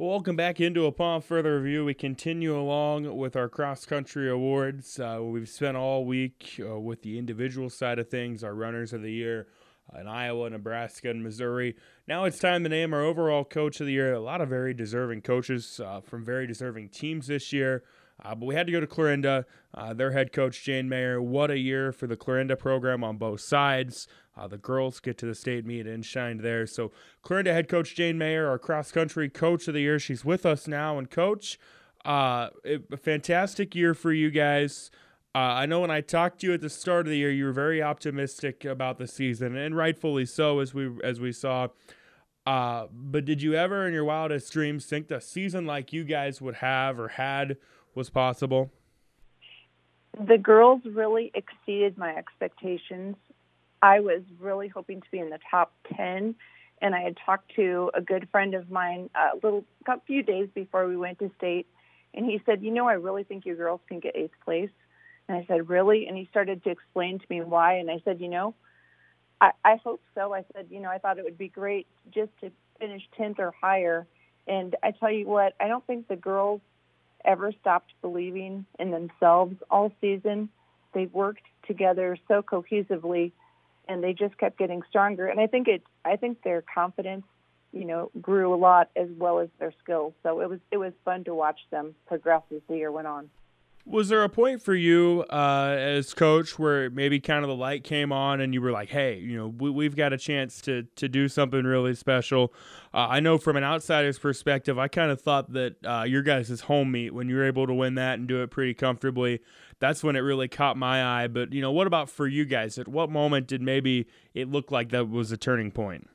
Welcome back into Upon Further Review. We continue along with our cross country awards. Uh, we've spent all week uh, with the individual side of things, our runners of the year in Iowa, Nebraska, and Missouri. Now it's time to name our overall coach of the year. A lot of very deserving coaches uh, from very deserving teams this year. Uh, but we had to go to Clarinda. Uh, their head coach, Jane Mayer. What a year for the Clarinda program on both sides. Uh, the girls get to the state meet and shined there. So, Clarinda head coach Jane Mayer, our cross country coach of the year. She's with us now. And, coach, uh, a fantastic year for you guys. Uh, I know when I talked to you at the start of the year, you were very optimistic about the season, and rightfully so, as we as we saw. Uh, but did you ever, in your wildest dreams, think the season like you guys would have or had was possible? The girls really exceeded my expectations. I was really hoping to be in the top 10, and I had talked to a good friend of mine a little a few days before we went to state, and he said, "You know, I really think you girls can get eighth place." And I said, "Really?" And he started to explain to me why, and I said, "You know, I, I hope so." I said, "You know, I thought it would be great just to finish 10th or higher." And I tell you what, I don't think the girls ever stopped believing in themselves all season. They worked together so cohesively and they just kept getting stronger. And I think it I think their confidence, you know, grew a lot as well as their skills. So it was it was fun to watch them progress as the year went on. Was there a point for you uh, as coach where maybe kind of the light came on and you were like, "Hey, you know, we, have got a chance to to do something really special"? Uh, I know from an outsider's perspective, I kind of thought that uh, your guys' home meet when you were able to win that and do it pretty comfortably, that's when it really caught my eye. But you know, what about for you guys? At what moment did maybe it look like that was a turning point?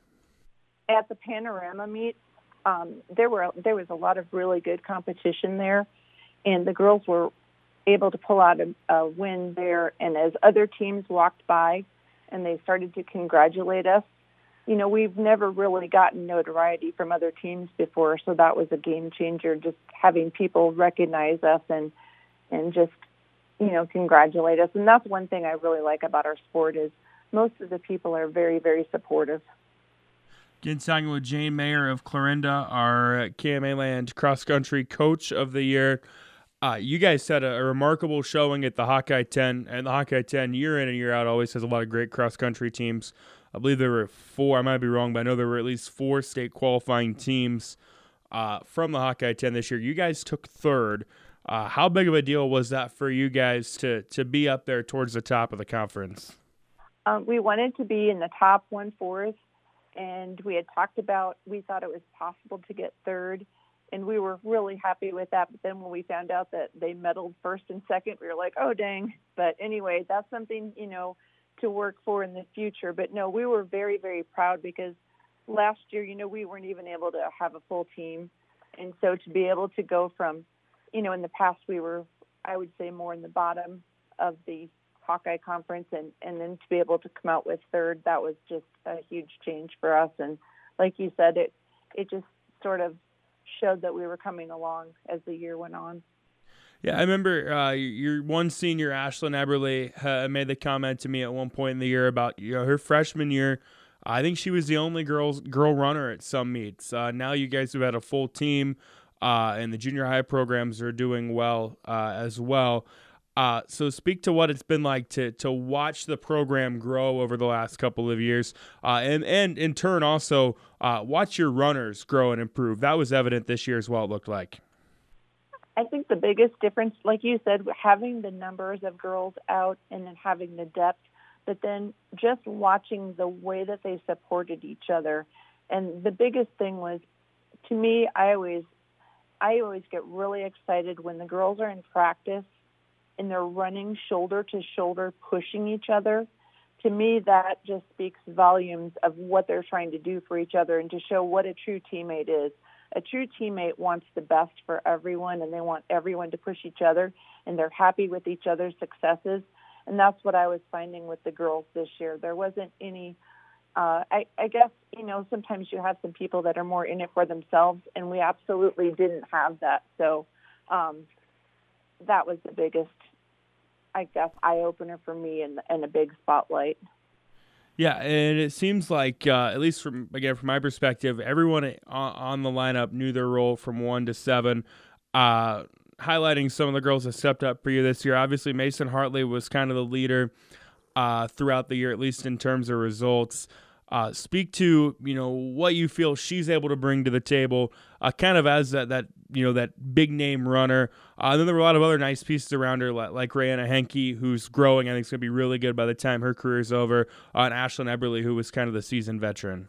At the panorama meet, um, there were there was a lot of really good competition there, and the girls were able to pull out a, a win there. And as other teams walked by and they started to congratulate us, you know, we've never really gotten notoriety from other teams before, so that was a game changer. Just having people recognize us and and just you know congratulate us, and that's one thing I really like about our sport is most of the people are very very supportive. Again, talking with Jane Mayer of Clarinda, our KMA Land cross country coach of the year. Uh, you guys had a, a, remarkable showing at the Hawkeye 10, and the Hawkeye 10 year in and year out always has a lot of great cross country teams. I believe there were four. I might be wrong, but I know there were at least four state qualifying teams uh, from the Hawkeye 10 this year. You guys took third. Uh, how big of a deal was that for you guys to to be up there towards the top of the conference? Um, we wanted to be in the top one fourth, and we had talked about. We thought it was possible to get third and we were really happy with that. But then when we found out that they medaled first and second, we were like, oh dang. But anyway, that's something you know to work for in the future. But no, we were very very proud because last year, you know, we weren't even able to have a full team, and so to be able to go from, you know, in the past we were, I would say, more in the bottom of the Hawkeye conference, and and then to be able to come out with third, that was just a huge change for us. And like you said, it it just sort of showed that we were coming along as the year went on. Yeah, I remember uh, your one senior, Ashlyn Eberly, uh, made the comment to me at one point in the year about you know her freshman year. I think she was the only girls girl runner at some meets. Uh, now you guys have had a full team, uh, and the junior high programs are doing well uh, as well. Uh, so speak to what it's been like to to watch the program grow over the last couple of years, uh, and and in turn also uh, watch your runners grow and improve. That was evident this year as well. It looked like. I think the biggest difference, like you said, having the numbers of girls out and then having the depth, but then just watching the way that they supported each other, and the biggest thing was, to me, I always, I always get really excited when the girls are in practice and they're running shoulder to shoulder, pushing each other, to me, that just speaks volumes of what they're trying to do for each other and to show what a true teammate is. A true teammate wants the best for everyone and they want everyone to push each other and they're happy with each other's successes. And that's what I was finding with the girls this year. There wasn't any, uh, I, I guess, you know, sometimes you have some people that are more in it for themselves, and we absolutely didn't have that. So um, that was the biggest I guess eye opener for me and and a big spotlight. Yeah, and it seems like, uh, at least from again from my perspective, everyone on the lineup knew their role from one to seven. Uh, highlighting some of the girls that stepped up for you this year. Obviously, Mason Hartley was kind of the leader uh, throughout the year, at least in terms of results. Uh, speak to you know what you feel she's able to bring to the table, uh, kind of as that that you know that big name runner. Uh, and then there were a lot of other nice pieces around her, like, like Rayanna Henke, who's growing. I think is going to be really good by the time her career's over. Uh, and Ashlyn Eberly, who was kind of the seasoned veteran.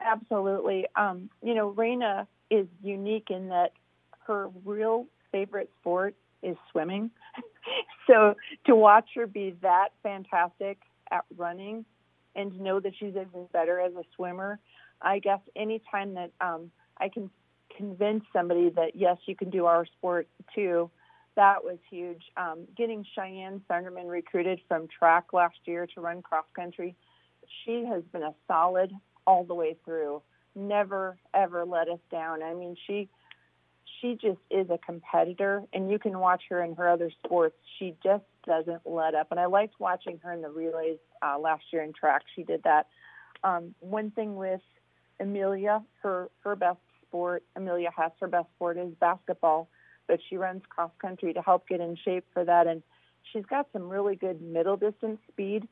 Absolutely. Um, you know, Raina is unique in that her real favorite sport is swimming. so to watch her be that fantastic at running and know that she's even better as a swimmer. I guess anytime that um, I can convince somebody that yes, you can do our sport too, that was huge. Um, getting Cheyenne Sunderman recruited from track last year to run cross country, she has been a solid all the way through. Never ever let us down. I mean, she she just is a competitor, and you can watch her in her other sports. She just doesn't let up. And I liked watching her in the relays uh, last year in track. She did that. Um, one thing with Amelia, her her best sport, Amelia has her best sport is basketball, but she runs cross country to help get in shape for that. And she's got some really good middle distance speed.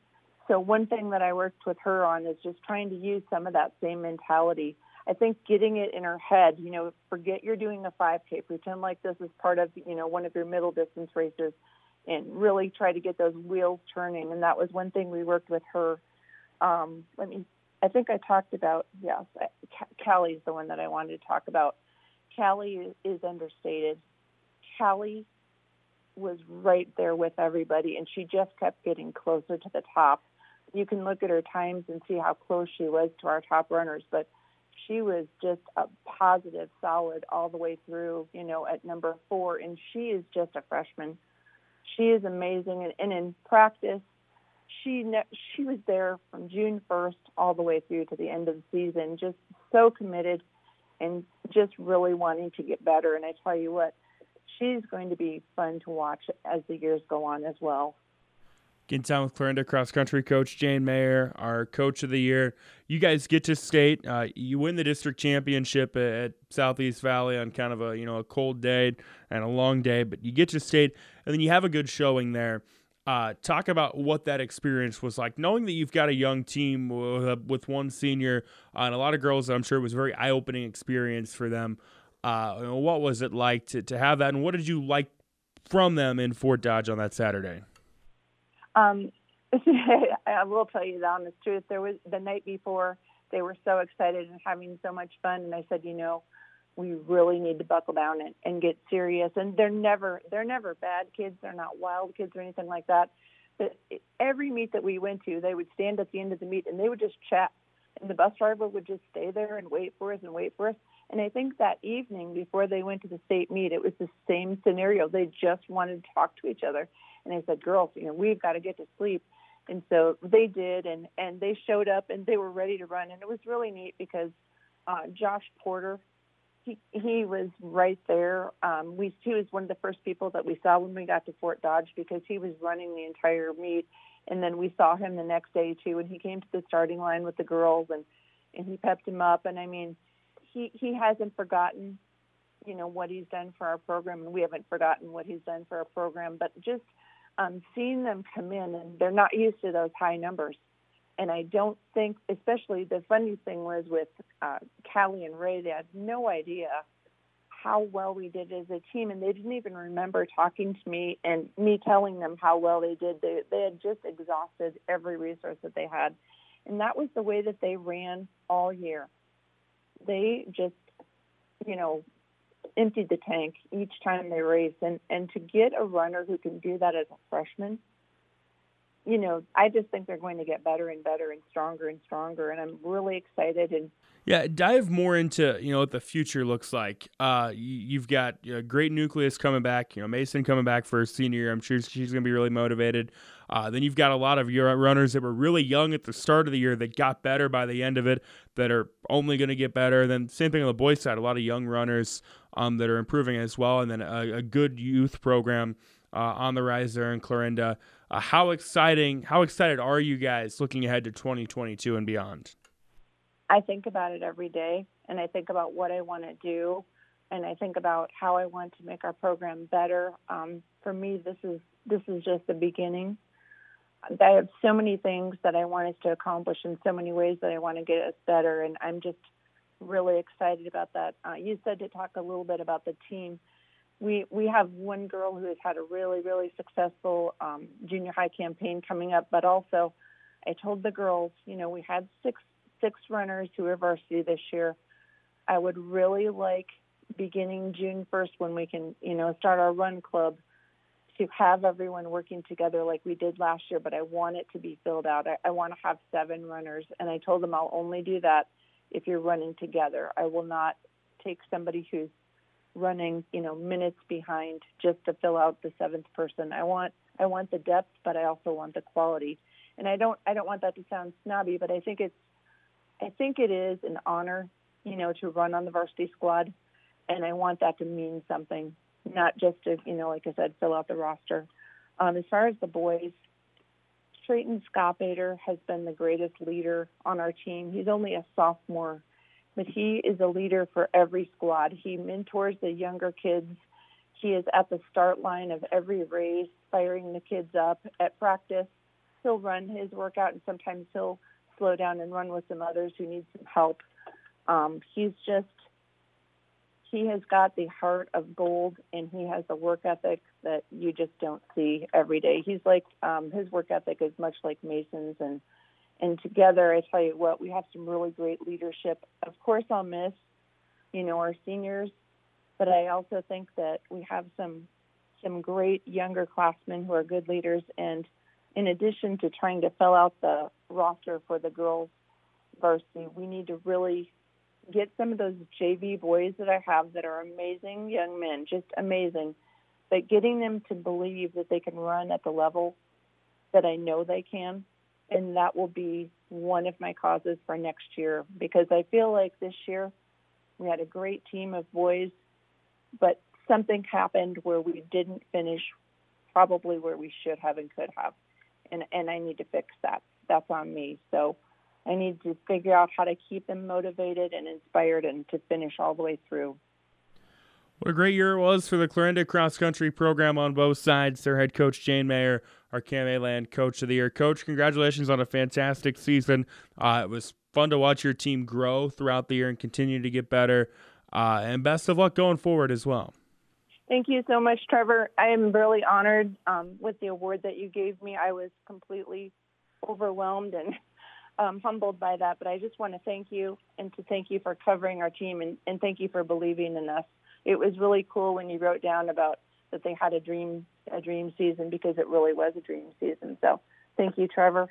So one thing that I worked with her on is just trying to use some of that same mentality I think getting it in her head, you know, forget you're doing a 5K, pretend like this is part of, you know, one of your middle distance races and really try to get those wheels turning. And that was one thing we worked with her. Um, let me, I think I talked about, yes, Callie's the one that I wanted to talk about. Callie is understated. Callie was right there with everybody and she just kept getting closer to the top. You can look at her times and see how close she was to our top runners, but she was just a positive, solid all the way through, you know, at number four. And she is just a freshman. She is amazing. And, and in practice, she ne- she was there from June 1st all the way through to the end of the season, just so committed and just really wanting to get better. And I tell you what, she's going to be fun to watch as the years go on as well. Getting down with Clarinda cross country coach Jane Mayer, our coach of the year. You guys get to state. Uh, you win the district championship at Southeast Valley on kind of a you know a cold day and a long day, but you get to state, and then you have a good showing there. Uh, talk about what that experience was like, knowing that you've got a young team with, with one senior uh, and a lot of girls. I'm sure it was a very eye opening experience for them. Uh, what was it like to, to have that, and what did you like from them in Fort Dodge on that Saturday? Um, I will tell you the honest truth. There was the night before they were so excited and having so much fun, and I said, you know, we really need to buckle down and, and get serious. And they're never they're never bad kids. They're not wild kids or anything like that. But every meet that we went to, they would stand at the end of the meet and they would just chat, and the bus driver would just stay there and wait for us and wait for us. And I think that evening before they went to the state meet, it was the same scenario. They just wanted to talk to each other. And I said, girls, you know, we've got to get to sleep. And so they did, and and they showed up, and they were ready to run. And it was really neat because uh, Josh Porter, he he was right there. Um, we he was one of the first people that we saw when we got to Fort Dodge because he was running the entire meet. And then we saw him the next day too, and he came to the starting line with the girls, and and he pepped him up. And I mean, he he hasn't forgotten, you know, what he's done for our program, and we haven't forgotten what he's done for our program. But just um, seeing them come in and they're not used to those high numbers. And I don't think, especially the funny thing was with uh, Callie and Ray, they had no idea how well we did as a team, and they didn't even remember talking to me and me telling them how well they did. They, they had just exhausted every resource that they had, and that was the way that they ran all year. They just, you know, emptied the tank each time they raced, and and to get a runner who can do that as a freshman you know i just think they're going to get better and better and stronger and stronger and i'm really excited and yeah dive more into you know what the future looks like uh you've got a great nucleus coming back you know mason coming back for a senior year i'm sure she's going to be really motivated uh, then you've got a lot of your runners that were really young at the start of the year that got better by the end of it that are only going to get better. Then same thing on the boys side, a lot of young runners um, that are improving as well, and then a, a good youth program uh, on the rise there in Clarinda. Uh, how exciting! How excited are you guys looking ahead to 2022 and beyond? I think about it every day, and I think about what I want to do, and I think about how I want to make our program better. Um, for me, this is this is just the beginning. I have so many things that I want us to accomplish in so many ways that I want to get us better, and I'm just really excited about that. Uh, you said to talk a little bit about the team. We we have one girl who has had a really really successful um, junior high campaign coming up, but also I told the girls, you know, we had six six runners who are varsity this year. I would really like beginning June 1st when we can, you know, start our run club to have everyone working together like we did last year, but I want it to be filled out. I, I want to have seven runners, and I told them I'll only do that if you're running together. I will not take somebody who's running, you know, minutes behind just to fill out the seventh person. I want I want the depth, but I also want the quality. And I don't I don't want that to sound snobby, but I think it's I think it is an honor, you know, to run on the varsity squad, and I want that to mean something, not just to, you know, like I said, fill out the roster. Um, as far as the boys, Trayton Scoppater has been the greatest leader on our team. He's only a sophomore, but he is a leader for every squad. He mentors the younger kids. He is at the start line of every race, firing the kids up at practice. He'll run his workout, and sometimes he'll slow down and run with some others who need some help. Um, he's just he has got the heart of gold and he has a work ethic that you just don't see every day. He's like um, his work ethic is much like Mason's and and together I tell you what we have some really great leadership. Of course I'll miss you know our seniors, but I also think that we have some some great younger classmen who are good leaders and in addition to trying to fill out the roster for the girls varsity, we need to really get some of those JV boys that I have that are amazing young men, just amazing, but getting them to believe that they can run at the level that I know they can. And that will be one of my causes for next year because I feel like this year we had a great team of boys, but something happened where we didn't finish probably where we should have and could have and and I need to fix that. That's on me. So I need to figure out how to keep them motivated and inspired and to finish all the way through. What a great year it was for the Clarinda cross country program on both sides. Their head coach Jane Mayer, our KMA Land Coach of the Year. Coach, congratulations on a fantastic season. Uh, it was fun to watch your team grow throughout the year and continue to get better. Uh, and best of luck going forward as well. Thank you so much, Trevor. I am really honored um, with the award that you gave me. I was completely overwhelmed and um, humbled by that, but I just want to thank you and to thank you for covering our team and, and thank you for believing in us. It was really cool when you wrote down about that they had a dream a dream season because it really was a dream season. So thank you, Trevor.